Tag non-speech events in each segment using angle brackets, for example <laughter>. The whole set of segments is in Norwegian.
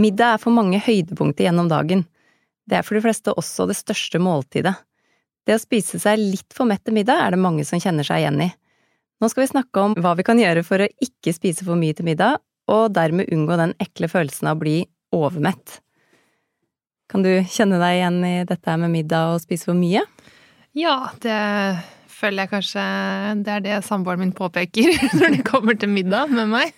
Middag er for mange høydepunkter gjennom dagen. Det er for de fleste også det største måltidet. Det å spise seg litt for mett til middag er det mange som kjenner seg igjen i. Nå skal vi snakke om hva vi kan gjøre for å ikke spise for mye til middag, og dermed unngå den ekle følelsen av å bli overmett. Kan du kjenne deg igjen i dette med middag og spise for mye? Ja, det føler jeg kanskje det er det samboeren min påpeker <laughs> når det kommer til middag med meg.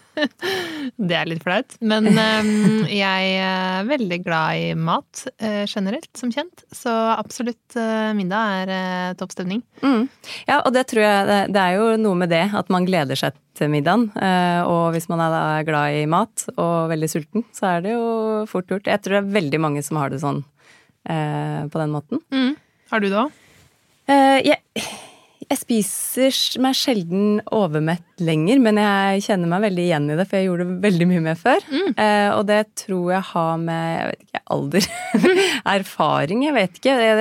<laughs> <laughs> Det er litt flaut. Men um, <laughs> jeg er veldig glad i mat uh, generelt, som kjent. Så absolutt uh, middag er uh, topp stemning. Mm. Ja, og det tror jeg det, det, er jo noe med det, at man gleder seg til middagen. og hvis man er glad i mat og veldig sulten, så er det jo fort gjort. Jeg tror det er veldig mange som har det sånn på den måten. Mm. Har du det òg? jeg jeg spiser meg sjelden overmett lenger, men jeg kjenner meg veldig igjen i det, for jeg gjorde det veldig mye mer før. Mm. Eh, og det tror jeg har med jeg vet ikke, alder <laughs> Erfaring, jeg vet ikke. Jeg,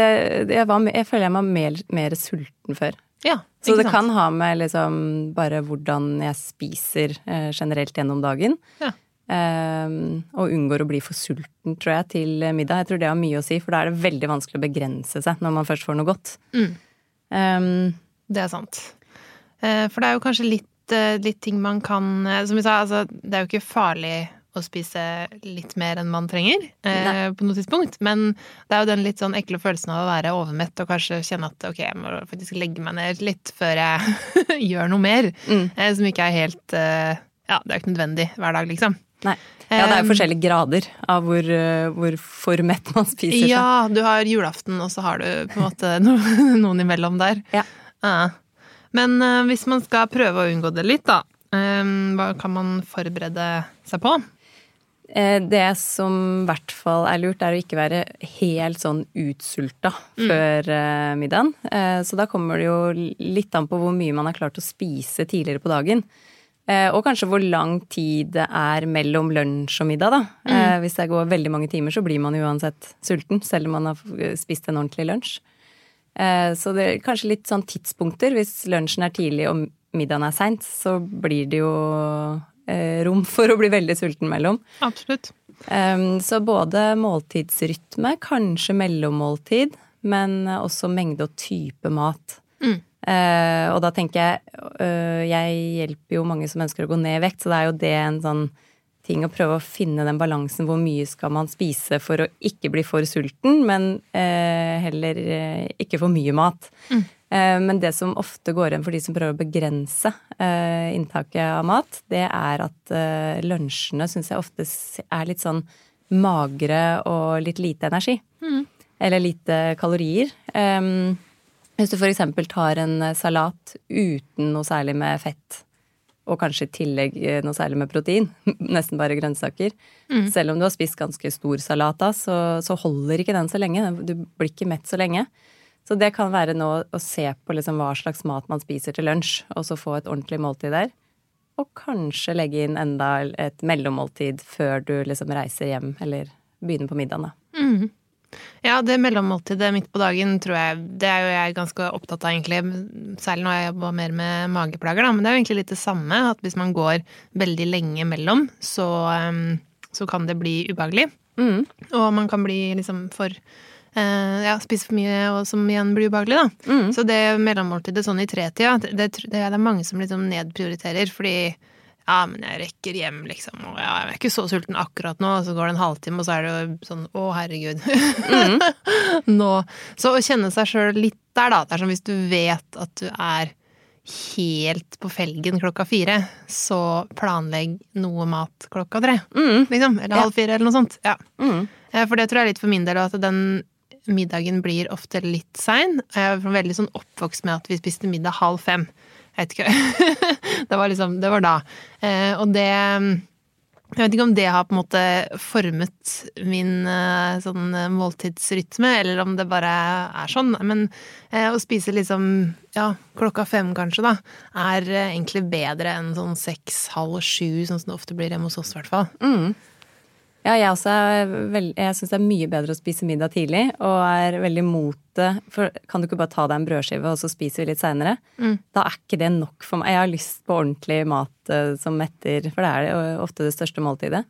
jeg, var, jeg føler jeg var mer, mer sulten før. Ja, Så det sant? kan ha med liksom bare hvordan jeg spiser eh, generelt gjennom dagen. Ja. Eh, og unngår å bli for sulten, tror jeg, til middag. Jeg tror det har mye å si, for da er det veldig vanskelig å begrense seg når man først får noe godt. Mm. Um, det er sant. Eh, for det er jo kanskje litt, eh, litt ting man kan eh, Som vi sa, altså, det er jo ikke farlig å spise litt mer enn man trenger eh, på noe tidspunkt. Men det er jo den litt sånn ekle følelsen av å være overmett og kanskje kjenne at ok, jeg må faktisk legge meg ned litt før jeg <laughs> gjør noe mer. Mm. Eh, som ikke er helt eh, Ja, det er jo ikke nødvendig hver dag, liksom. Nei. Ja, det er jo forskjellige grader av hvor, hvor for mett man spiser. Ja, du har julaften, og så har du på en måte <laughs> noen imellom der. Ja. Ja. Men uh, hvis man skal prøve å unngå det litt, da, um, hva kan man forberede seg på? Eh, det som i hvert fall er lurt, er å ikke være helt sånn utsulta mm. før middagen. Så da kommer det jo litt an på hvor mye man har klart å spise tidligere på dagen. Og kanskje hvor lang tid det er mellom lunsj og middag, da. Mm. Hvis det går veldig mange timer, så blir man uansett sulten, selv om man har spist en ordentlig lunsj. Eh, så det er kanskje litt sånn tidspunkter. Hvis lunsjen er tidlig og middagen er seint, så blir det jo eh, rom for å bli veldig sulten mellom. Absolutt. Så både måltidsrytme, kanskje mellommåltid, men også mengde og type mat. Mm. Eh, og da tenker jeg Jeg hjelper jo mange som ønsker å gå ned i vekt, så det er jo det en sånn ting å prøve å finne den balansen. Hvor mye skal man spise for å ikke bli for sulten, men eh, heller eh, ikke for mye mat. Mm. Eh, men det som ofte går igjen for de som prøver å begrense eh, inntaket av mat, det er at eh, lunsjene syns jeg ofte er litt sånn magre og litt lite energi. Mm. Eller lite kalorier. hvis du f.eks. tar en salat uten noe særlig med fett og kanskje i tillegg eh, noe særlig med protein. <laughs> Nesten bare grønnsaker. Mm. Selv om du har spist ganske stor salat da, så, så, holder ikke den så lenge. Du blir ikke mett så lenge. Så det kan være nå å se på liksom hva slags mat man spiser til lunsj, og så få et ordentlig måltid der. Og kanskje legge inn enda et mellommåltid før du liksom reiser hjem, eller begynner på middagen, da. Mm. Ja, det mellommåltidet midt på dagen tror jeg Det er jo jeg ganske opptatt av, egentlig. Særlig når jeg jobber mer med mageplager, da. Men det er jo egentlig litt det samme. At hvis man går veldig lenge mellom, så, um, så kan det bli ubehagelig. Mm. Og man kan bli liksom for uh, ja, spise for mye, og som igjen blir ubehagelig, da. Mm. Så det mellommåltidet sånn i tretida, det, det, det er det mange som liksom nedprioriterer. Fordi ja, men jeg rekker hjem, liksom, og ja, jeg er ikke så sulten akkurat nå, så går det en halvtime, og så er det jo sånn å, herregud. Mm. <laughs> nå. Så å kjenne seg sjøl litt der, da. Det er som hvis du vet at du er helt på felgen klokka fire, så planlegg noe mat klokka tre, mm. liksom. Eller halv fire, eller noe sånt. Ja. Mm. Eh, for det tror jeg er litt for min del, at den middagen blir ofte litt sein. Jeg er veldig sånn oppvokst med at vi spiste middag halv fem. Jeg vet ikke. <laughs> det var liksom Det var da. Eh, og det jeg vet ikke om det har på en måte formet min eh, sånn eh, måltidsrytme, eller om det bare er sånn. Men å spise liksom ja, klokka fem kanskje, da, er egentlig bedre enn sånn seks, halv sju, sånn som det ofte blir hjemme hos oss, i hvert fall. Mm. Ja, jeg også er veld, jeg syns det er mye bedre å spise middag tidlig, og er veldig mot det. For kan du ikke bare ta deg en brødskive, og så spiser vi litt seinere? Mm. Da er ikke det nok for meg. Jeg har lyst på ordentlig mat uh, som metter, for det er ofte det største måltidet.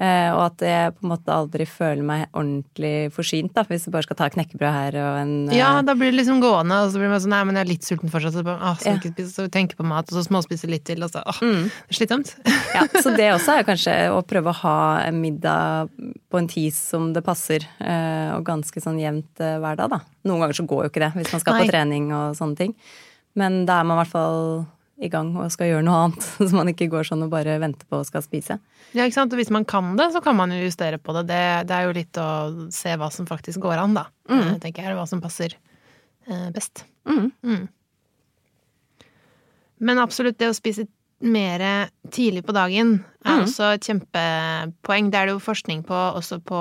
Uh, og at jeg på en måte aldri føler meg ordentlig forsynt, da, hvis du bare skal ta knekkebrød her og en uh... Ja, da blir det liksom gående, og så blir man sånn nei, men jeg er litt sulten fortsatt, så, ah, så, ja. spise, så tenke på mat, og så småspise litt til, og så åh, mm. slitsomt. <laughs> ja, så det også er kanskje å prøve å ha en middag på en tid som det passer, uh, og ganske sånn jevnt hver dag, da. Noen ganger så går jo ikke det, hvis man skal nei. på trening og sånne ting. Men da er man i hvert fall i gang og skal gjøre noe annet. <laughs> Så man ikke går sånn og bare venter på å skal spise. Ja, ikke sant. Og hvis man kan det, så kan man jo justere på det. Det, det er jo litt å se hva som faktisk går an, da. Mm. jeg, tenker jeg. Hva som passer eh, best. Mm. Mm. Men absolutt, det å spise mer tidlig på dagen er mm. også et kjempepoeng. Det er det jo forskning på også på,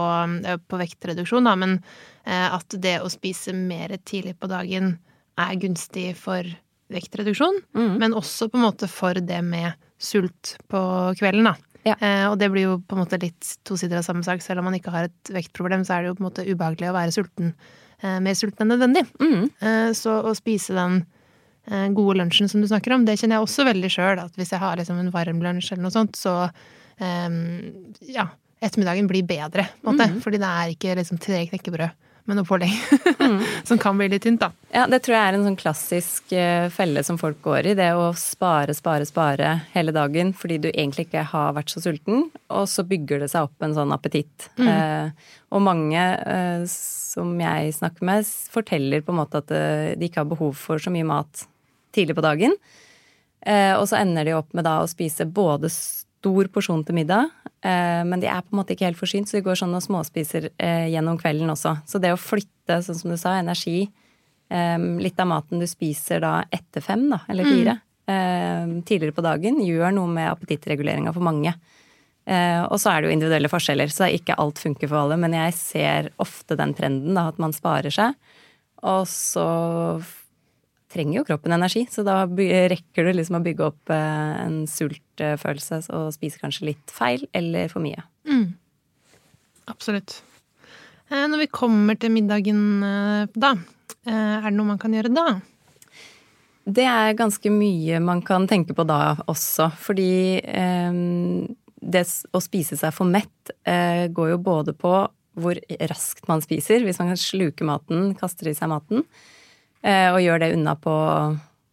på vektreduksjon, da, men eh, at det å spise mer tidlig på dagen er gunstig for vektreduksjon, mm. men også på en måte for det med sult på kvelden, da. Ja. Eh, og det blir jo på en måte litt to sider av samme sak. Selv om man ikke har et vektproblem, så er det jo på en måte ubehagelig å være sulten. Eh, mer sulten enn nødvendig. Mm. Eh, så å spise den eh, gode lunsjen som du snakker om, det kjenner jeg også veldig sjøl. At hvis jeg har liksom en varm lunsj eller noe sånt, så eh, ja, ettermiddagen blir bedre, på en måte. Mm. Fordi det er ikke liksom tre knekkebrød med noe pålegg. <laughs> Mm. som kan bli litt tynt, da. Ja, det tror jeg er en sånn klassisk uh, felle som folk går i. Det å spare, spare, spare hele dagen fordi du egentlig ikke har vært så sulten. Og så bygger det seg opp en sånn appetitt. Mm. Eh, og mange eh, som jeg snakker med, forteller på en måte at de ikke har behov for så mye mat tidlig på dagen. og så ender de opp med da å spise både stor porsjon til middag, eh, men de er på en måte ikke helt forsynt, så de går sånn og småspiser eh, gjennom kvelden også. Så det å flytte, sånn som du sa, energi eh, Litt av maten du spiser da etter fem, da, eller mm. fire, mm. tidligere på dagen, gjør noe med appetittreguleringa for mange. Og så er det jo individuelle forskjeller, så ikke alt funker for alle. Men jeg ser ofte den trenden, da, at man sparer seg. Og så trenger jo kroppen energi, så da rekker du liksom å bygge opp eh, en sultfølelse og spise kanskje litt feil eller for mye. Mm. Absolutt. Eh, når vi kommer til middagen eh, da, er det noe man kan gjøre da? Det er ganske mye man kan tenke på da også, fordi det å spise seg for mett går jo både på hvor raskt man spiser, hvis man kan sluke maten, kaster i seg maten, og gjør det unna på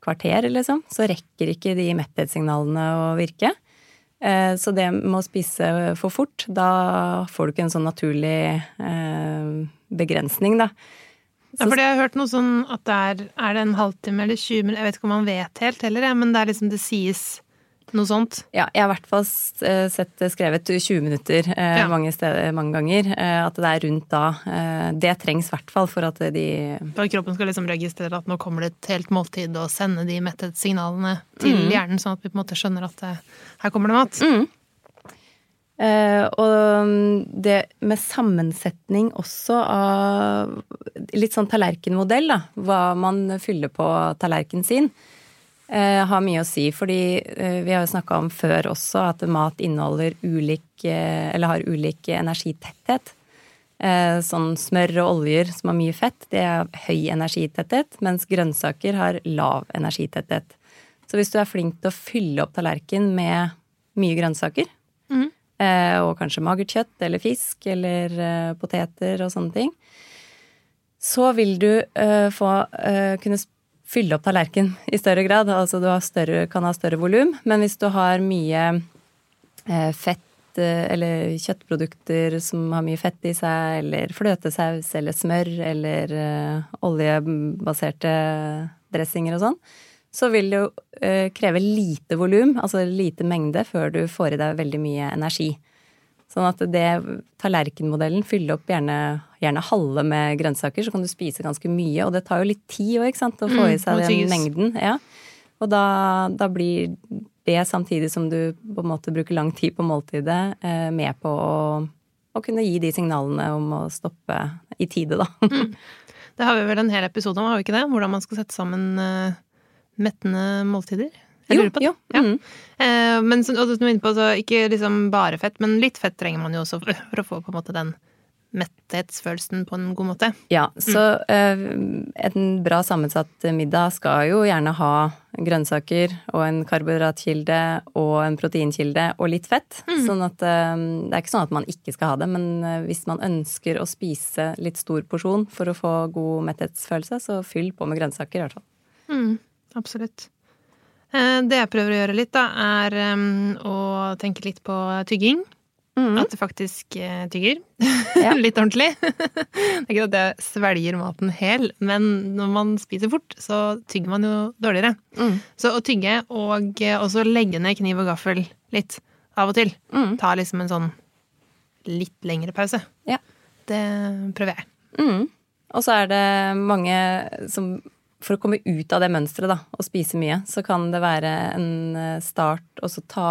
kvarter, liksom, så rekker ikke de metthetssignalene å virke. Eh, så det med å spise for fort, da får du ikke en sånn naturlig eh, begrensning, da. Ja, for jeg har hørt noe sånn at det er, er det en halvtime eller 20 minutter, jeg vet ikke om man vet helt heller, men det er liksom det sies noe sånt? Ja, jeg har i hvert fall eh, sett skrevet 20 minutter eh, ja. mange, steder, mange ganger. Eh, at det er rundt da. Det trengs i hvert fall for at de For kroppen skal liksom registrere at nå kommer det et helt måltid, og sende de mettettsignalene til mm. hjernen, sånn at vi på en måte skjønner at det, her kommer det mat. Mm. Uh, og det med sammensetning også av litt sånn tallerkenmodell, da. Hva man fyller på tallerkenen sin eh, har mye å si. Fordi eh, vi har jo snakka om før også at mat inneholder ulik, eh, eller har ulik energitetthet. Eh, sånn smør og oljer som har mye fett, det er høy energitetthet, mens grønnsaker har lav energitetthet. Så hvis du er flink til å fylle opp tallerken med mye grønnsaker, mm. og kanskje magert kjøtt eller fisk eller poteter og sånne ting, så vil du få kunne fylle opp tallerken i større grad. Altså du større, kan ha større volum. Men hvis du har mye eh, fett eh, eller kjøttprodukter som har mye fett i seg, eller fløtesaus eller smør eller uh, oljebaserte dressinger og sånn, så vil det jo kreve lite volum, altså lite mengde, før du får i deg veldig mye energi. Sånn at det tallerkenmodellen fyller opp gjerne, gjerne, halve med grønnsaker, så kan du spise ganske mye. Og det tar jo litt tid òg, ikke sant, å få i mm, seg mm, den mengden. Ja. Og da, da, blir det, samtidig som du på en måte bruker lang tid på måltidet, eh, med på å, å, kunne gi de signalene om å stoppe i tide, da. <laughs> Mm. Det har vi vel en hel episode om, har vi ikke det? Hvordan man skal sette sammen eh, mettende måltider. Jeg lurer på det. Jo, jo. Mm. Ja. Eh, men som du er inne på, så ikke liksom bare fett, men litt fett trenger man jo også for, for å få på en måte den metthetsfølelsen på en god måte. Ja, så mm. en bra sammensatt middag skal jo gjerne ha grønnsaker og en karbohydratkilde og en proteinkilde og litt fett. Mm. Sånn at uh, det er ikke sånn at man ikke skal ha det, men uh, hvis man ønsker å spise litt stor porsjon for å få god metthetsfølelse, så fyll på med grønnsaker i hvert fall. Mm, absolutt. Det jeg prøver å gjøre litt, da, er å tenke litt på tygging. Mm. At det faktisk eh, tygger. <laughs> Ja. Litt ordentlig. <laughs> det er ikke at jeg svelger maten hel, men når man spiser fort, så tygger man jo dårligere. Mm. Så å tygge og eh, også legge ned kniv og gaffel litt av og til, mm. ta liksom en sånn litt lengre pause. Ja. Det prøver jeg. Mm. Og så er det mange som for å komme ut av det mønsteret, og spise mye, så kan det være en eh, start å ta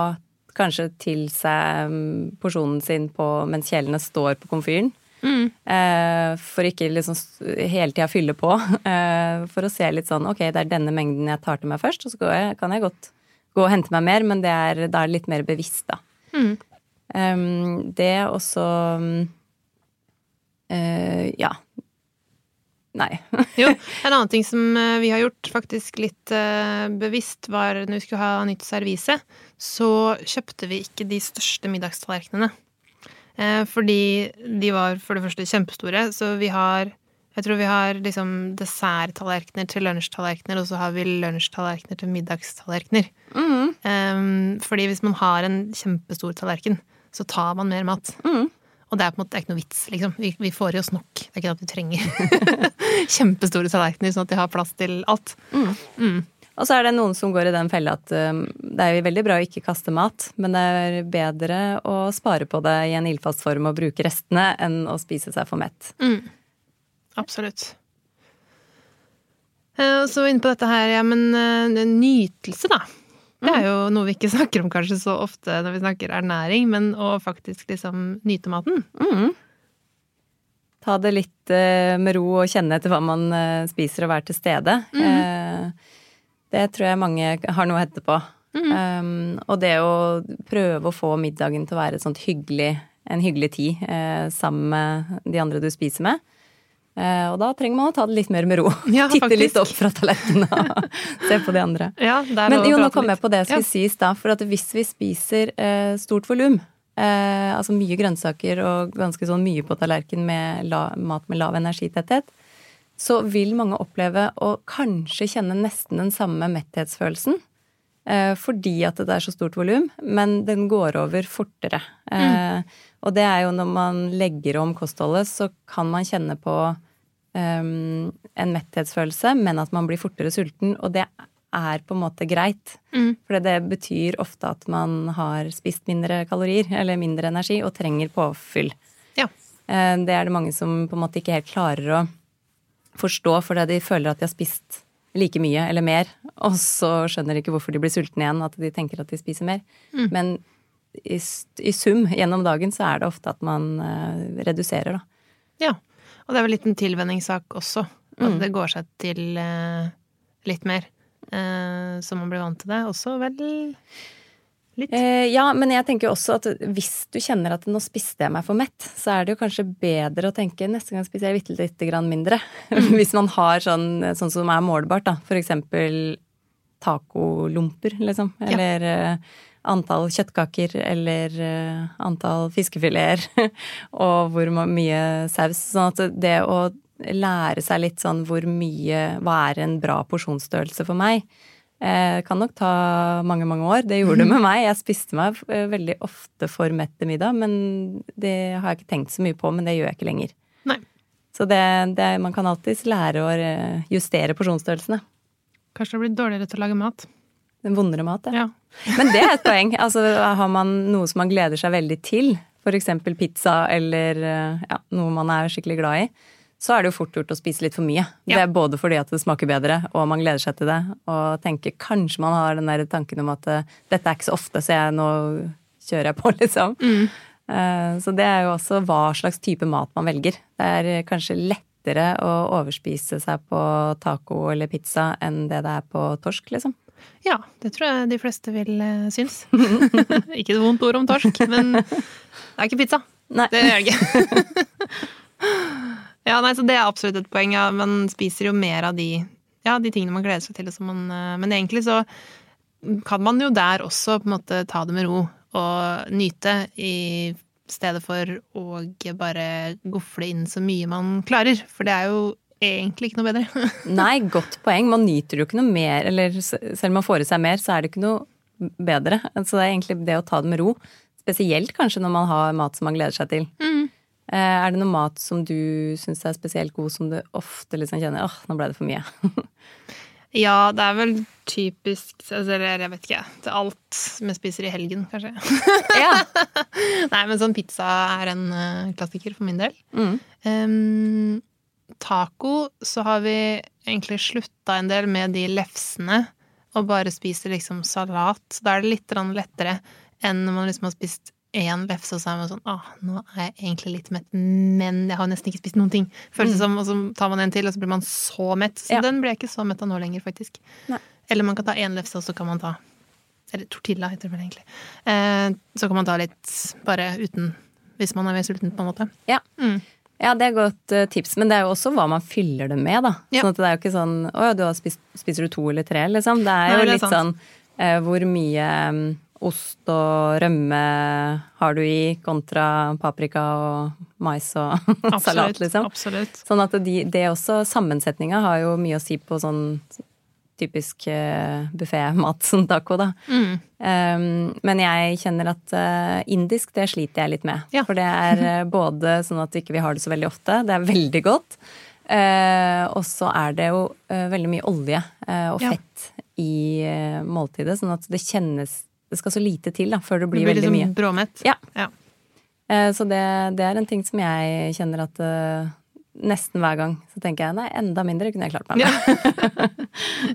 kanskje til seg mm, porsjonen sin på, mens kjelene står på komfyren. Mm. Eh, for ikke liksom hele tida fylle på. <laughs> Eh, for å se litt sånn ok, det er denne mengden jeg tar til meg først, og så jeg, kan jeg godt gå og hente meg mer, men det er, da er det litt mer bevisst, da. Mm. Um, det også uh, Ja, Nei. <laughs> jo, en annen ting som eh, vi har gjort faktisk litt uh, bevisst, var når vi skulle ha nytt servise, så kjøpte vi ikke de største middagstallerkenene. Uh, fordi de var for det første kjempestore, så vi har jeg tror vi har liksom desserttallerkener til lunsjtallerkener, og så har vi lunsjtallerkener til middagstallerkener. Mm. Um, fordi hvis man har en kjempestor tallerken, så tar man mer mat. Mm. Og det er på en måte ikke noe vits, liksom. Vi, vi får i oss nok. Det er ikke at vi trenger <laughs> kjempestore tallerkener sånn at de har plass til alt. Mm. Mm. Og så er det noen som går i den fella at um, det er jo veldig bra å ikke kaste mat, men det er bedre å spare på det i en ildfast form og bruke restene enn å spise seg for mett. Mm. Absolutt. Uh, så inne på dette her, ja, men uh, nytelse, da. Det er jo noe vi ikke <laughs> snakker om kanskje så ofte når vi snakker ernæring, men å faktisk liksom nyte maten. Mm. Ta det litt uh, med ro og kjenne etter hva man uh, spiser og være til stede. Mm. Uh, det tror jeg mange har noe å hente på. Mm. Um, og det å prøve å få middagen til å være hyggelig, en hyggelig tid sammen med de andre du spiser med. Eh, og da trenger man å ta det litt mer med ro. Ja, <laughs> Titte litt opp fra tallerkenen og <laughs> se på de andre. Ja, Men jo, nå kom jeg på det som ja. sies da. For at hvis vi spiser eh, stort volum, eh, altså mye grønnsaker og ganske sånn mye på tallerken med la, mat med lav energitetthet, så vil mange oppleve å kanskje kjenne nesten den samme metthetsfølelsen. Eh, fordi at det er så stort volum, men den går over fortere. Mm. Og det er jo når man legger om kostholdet, så kan man kjenne på um, en metthetsfølelse, men at man blir fortere sulten. Og det er på en måte greit. Mm. For det betyr ofte at man har spist mindre kalorier eller mindre energi og trenger påfyll. Ja. Um, det er det mange som på en måte ikke helt klarer å forstå fordi de føler at de har spist like mye eller mer, og så skjønner de ikke hvorfor de blir sultne igjen, at de tenker at de spiser mer. Mm. Men i, i, sum gjennom dagen så er det ofte at man uh, reduserer, da. Ja. Og det er vel litt en tilvenningssak også. At mm. det går seg til eh, litt mer. Eh, så man blir vant til det. Også vel litt. Eh, ja, men jeg tenker også at hvis du kjenner at nå spiste jeg meg for mett, så er det jo kanskje bedre å tenke neste gang spiser jeg bitte lite grann mindre. Mm. <laughs> hvis man har sånn, sånn, som er målbart, da. For eksempel tacolomper, liksom. Eller ja. Eh, antall kjøttkaker eller uh, antall fiskefileter <laughs> og hvor mye saus. Sånn at det å lære seg litt sånn hvor mye Hva er en bra porsjonsstørrelse for meg? Eh, kan nok ta mange, mange år. Det gjorde det med <laughs> meg. Jeg spiste meg eh, veldig ofte for mett til middag, men det har jeg ikke tenkt så mye på, men det gjør jeg ikke lenger. Nei. Så det, det, man kan alltids lære å eh, justere porsjonsstørrelsene. Kanskje det blir dårligere til å lage mat. Den vondere mat, ja. ja. Men det er et poeng. Altså, har man noe som man gleder seg veldig til, f.eks. pizza eller ja, noe man er skikkelig glad i, så er det jo fort gjort å spise litt for mye. Ja. Det er både fordi at det smaker bedre, og man gleder seg til det, og tenker kanskje man har den der tanken om at uh, dette er ikke så ofte, så jeg nå kjører jeg på, <laughs> liksom. Mm. Uh, så det er jo også hva slags type mat man velger. Det er kanskje lettere å overspise seg på taco eller pizza enn det det er på torsk, liksom. Ja, det tror jeg de fleste vil uh, synes. <laughs> ikke et vondt ord om torsk, men det er ikke pizza. Nei. Det er det ikke. <laughs> ja, nei, så det er absolutt et poeng. Ja. Man spiser jo mer av de, ja, de tingene man gleder seg til. Man, uh, men egentlig så kan man jo der også på en måte ta det med ro og nyte, i stedet for å bare gofle inn så mye man klarer. For det er jo egentlig ikke noe bedre. <laughs> Nei, godt poeng. Man nyter jo ikke noe mer, eller selv om man får i seg mer, så er det ikke noe bedre. Så det er egentlig det å ta det med ro. Spesielt kanskje når man har mat som man gleder seg til. Mm. Eh, er det noe mat som du syns er spesielt god, som du ofte liksom kjenner åh, nå ble det for mye? <laughs> ja, det er vel typisk altså, Eller jeg vet ikke. Er alt vi spiser i helgen, kanskje. <laughs> ja. Nei, men sånn pizza er en uh, klassiker for min del. Mm. Um, taco så har vi egentlig slutta en del med de lefsene og bare spiser liksom salat. Da er det litt lettere enn når man liksom har spist én lefse, og så er man sånn Å, nå er jeg egentlig litt mett, men jeg har nesten ikke spist noen ting. Føles det mm. som, Og så tar man en til, og så blir man så mett. Så ja. den blir jeg ikke så mett av nå lenger, faktisk. Nei. Eller man kan ta én lefse, og så kan man ta Eller tortilla heter det vel egentlig. Eh, så kan man ta litt bare uten Hvis man er mer sulten, på en måte. Ja. Mm. Ja, det er et godt uh, tips, men det er jo også hva man fyller det med, da. Ja. Sånn at det er jo ikke sånn å ja, du har spist, spiser du to eller tre, liksom. Det er jo Nei, det er litt sant. sånn uh, hvor mye um, ost og rømme har du i, kontra paprika og mais og <laughs> salat, liksom. Absolutt. Sånn at de, det også, sammensetninga har jo mye å si på sånn typisk uh, buffémat som taco, da. Mm. Um, men jeg kjenner at uh, indisk, det sliter jeg litt med. Ja. For det er uh, <laughs> både sånn at vi ikke har det så veldig ofte, det er veldig godt. Uh, og så er det jo veldig mye olje og fett ja. i måltidet, sånn at det kjennes Det skal så lite til da, før det blir, det blir veldig liksom mye. Bråmett. Ja. ja. så det, det, er en ting som jeg kjenner at nesten hver gang så tenker jeg nei, enda mindre kunne jeg klart meg med. Ja.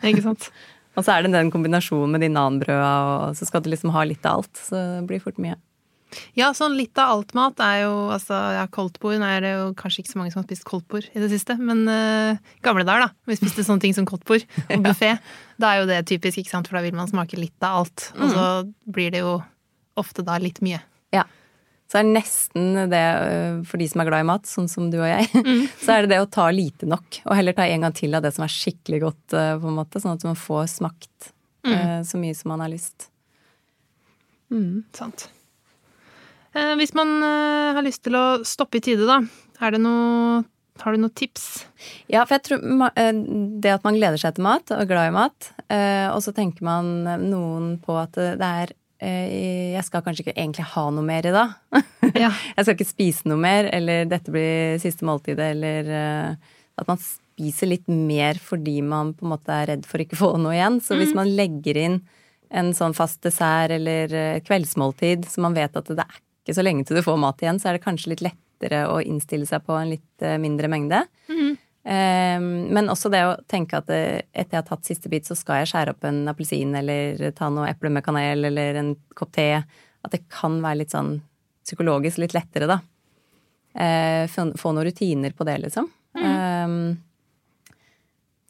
<laughs> ikke sant. og så er det den kombinasjonen med de nanbrøda, og så skal du liksom ha litt av alt. Så det blir fort mye. Ja, sånn litt av alt-mat er jo altså Ja, koldtbord er det jo kanskje ikke så mange som har spist koldtbord i det siste, men uh, gamle dager, da. Vi spiste sånne ting som koldtbord <laughs> og buffé. Da er jo det typisk, ikke sant, for da vil man smake litt av alt. Og så mm. blir det jo ofte da litt mye. Ja. Så er det nesten det, øh, for de som er glad i mat, sånn som du og jeg, <laughs> mm. så er det det å ta lite nok. Og heller ta en gang til av det som er skikkelig godt, øh, på en måte. Sånn at man får smakt mm. uh, så mye som man har lyst. Mm. Sant. Eh, hvis man har lyst til å stoppe i tide, da, er det noe har du noen tips? Ja, for jeg tror det at man gleder seg til mat og er glad i mat, og så tenker man noen på at det er Eh, jeg skal kanskje ikke egentlig ha noe mer i dag. <laughs> Ja. jeg skal ikke spise noe mer, eller dette blir siste måltidet, eller eh, at man spiser litt mer fordi man på en måte er redd for ikke å få noe igjen. Så hvis mm. man legger inn en sånn fast dessert eller eh, kveldsmåltid, så man vet at det er ikke så lenge til du får mat igjen, så er det kanskje litt lettere å innstille seg på en litt mindre mengde. Mm. Ehm, men også det å tenke at eh, etter jeg har tatt siste bit, så skal jeg skjære opp en appelsin eller ta noe eple med kanel eller en kopp te. At det kan være litt sånn psykologisk litt lettere, da. Eh, få noen rutiner på det, liksom. Mm. Um,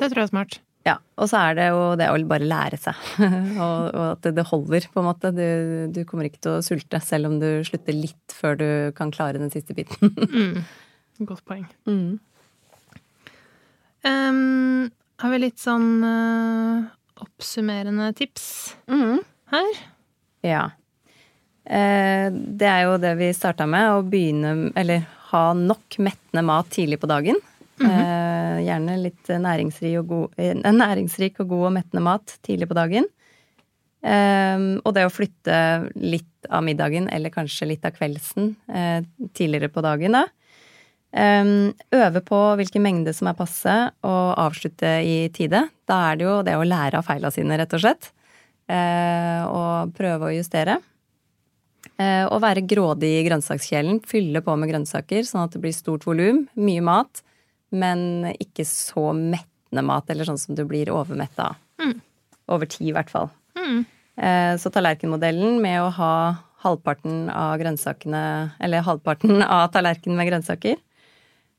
det tror jeg er smart. Ja. Og så er det jo det å bare lære seg. <laughs> og, og, at det holder, på en måte. Du, du, kommer ikke til å sulte selv om du slutter litt før du kan klare den siste biten. <laughs> mm. Godt poeng. Mm. Um, har vi litt sånn uh, oppsummerende tips mm. her? Ja. Uh, det er jo det vi starta med, å begynne Eller ha nok mettende mat tidlig på dagen. Mm -hmm. uh, gjerne litt næringsrik og, god, næringsrik og god og mettende mat tidlig på dagen. Um, og det å flytte litt av middagen, eller kanskje litt av kveldsen, tidligere på dagen, da. Ehm, øve på hvilken mengde som er passe, og avslutte i tide. Da er det jo det å lære av feila sine, rett og slett. Eh, og prøve å justere. Eh, og være grådig i grønnsakskjelen. Fylle på med grønnsaker, sånn at det blir stort volum. Mye mat. men ikke så mettende mat, eller sånn som du blir overmetta av. Mm. Over tid, i hvert fall. Mm. Så tallerkenmodellen med å ha halvparten av grønnsakene, eller halvparten av tallerkenen med grønnsaker,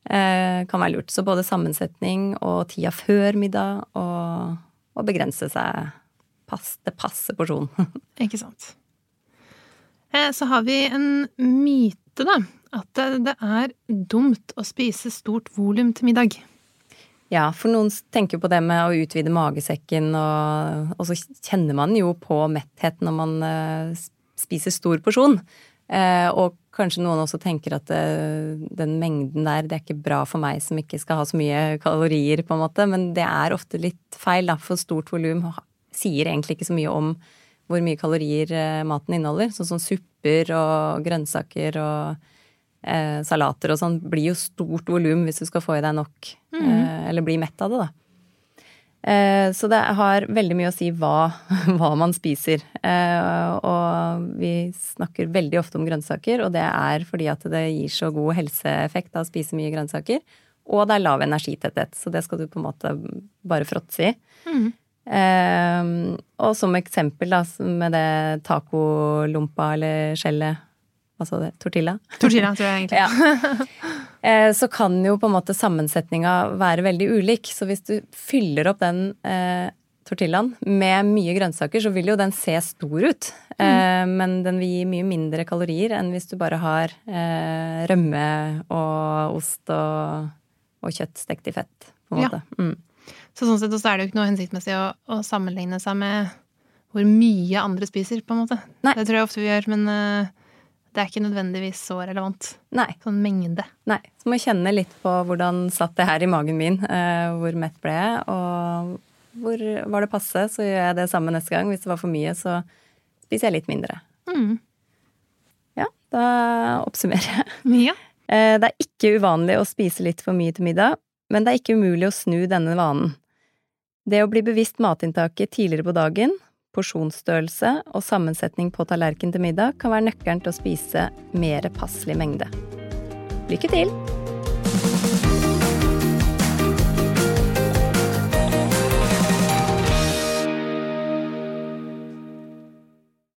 kan være lurt. Så både sammensetning og tida før middag, og, og begrense seg pass, det passe porsjon. <laughs> Ikke sant. Eh, så har vi en myte, da. At det er dumt å spise stort volum til middag. Ja, for noen tenker på det med å utvide magesekken, og, og så kjenner man jo på metthet når man uh, spiser stor porsjon. Uh, og kanskje noen også tenker at uh, den mengden der, det er ikke bra for meg som ikke skal ha så mye <laughs> kalorier, på en måte. Men det er ofte litt feil, da, for stort volum sier egentlig ikke så mye om hvor mye kalorier maten inneholder. Sånn som supper og grønnsaker og eh, salater og sånn blir jo stort volum hvis du skal få i deg nok. Mm. Eh, eller bli mett av det, da. Eh, så det har veldig mye å si hva, <laughs> hva man spiser. Eh, og vi snakker veldig ofte om grønnsaker, og det er fordi at det gir så god helseeffekt av å spise mye grønnsaker. Og det er lav energitetthet, så det skal du på en måte bare fråtse i. Mm. Eh, og som eksempel da, med det tacolompa eller skjellet hva sa du, tortilla? Tortilla, tror jeg <laughs> egentlig. ja. Eh, så kan jo på en måte sammensetninga være veldig ulik. Så hvis du fyller opp den eh, tortillaen med mye grønnsaker, så vil jo den se stor ut. Mm. Eh, men den vil gi mye mindre kalorier enn hvis du bare har eh, rømme og ost og, og, kjøtt stekt i fett. på en måte. Ja. Mm. Så sånn sett så er det jo ikke noe hensiktsmessig å, å, sammenligne seg med hvor mye andre spiser, på en måte. Nei. Det tror jeg ofte vi gjør, men uh, det er ikke nødvendigvis så relevant. Nei. Sånn mengde. Nei. Så må jeg kjenne litt på hvordan satt det her i magen min. Eh, hvor mett ble jeg, og hvor var det passe, så gjør jeg det samme neste gang. Hvis det var for mye, så spiser jeg litt mindre. Mm. Ja, da oppsummerer jeg. Ja. Eh, det er ikke uvanlig å spise litt for mye til middag, men det er ikke umulig å snu denne vanen. Det å bli bevisst matinntaket tidligere på dagen Porsjonsstørrelse og sammensetning på tallerken til middag kan være nøkkelen til å spise mer passelig mengde. Lykke til!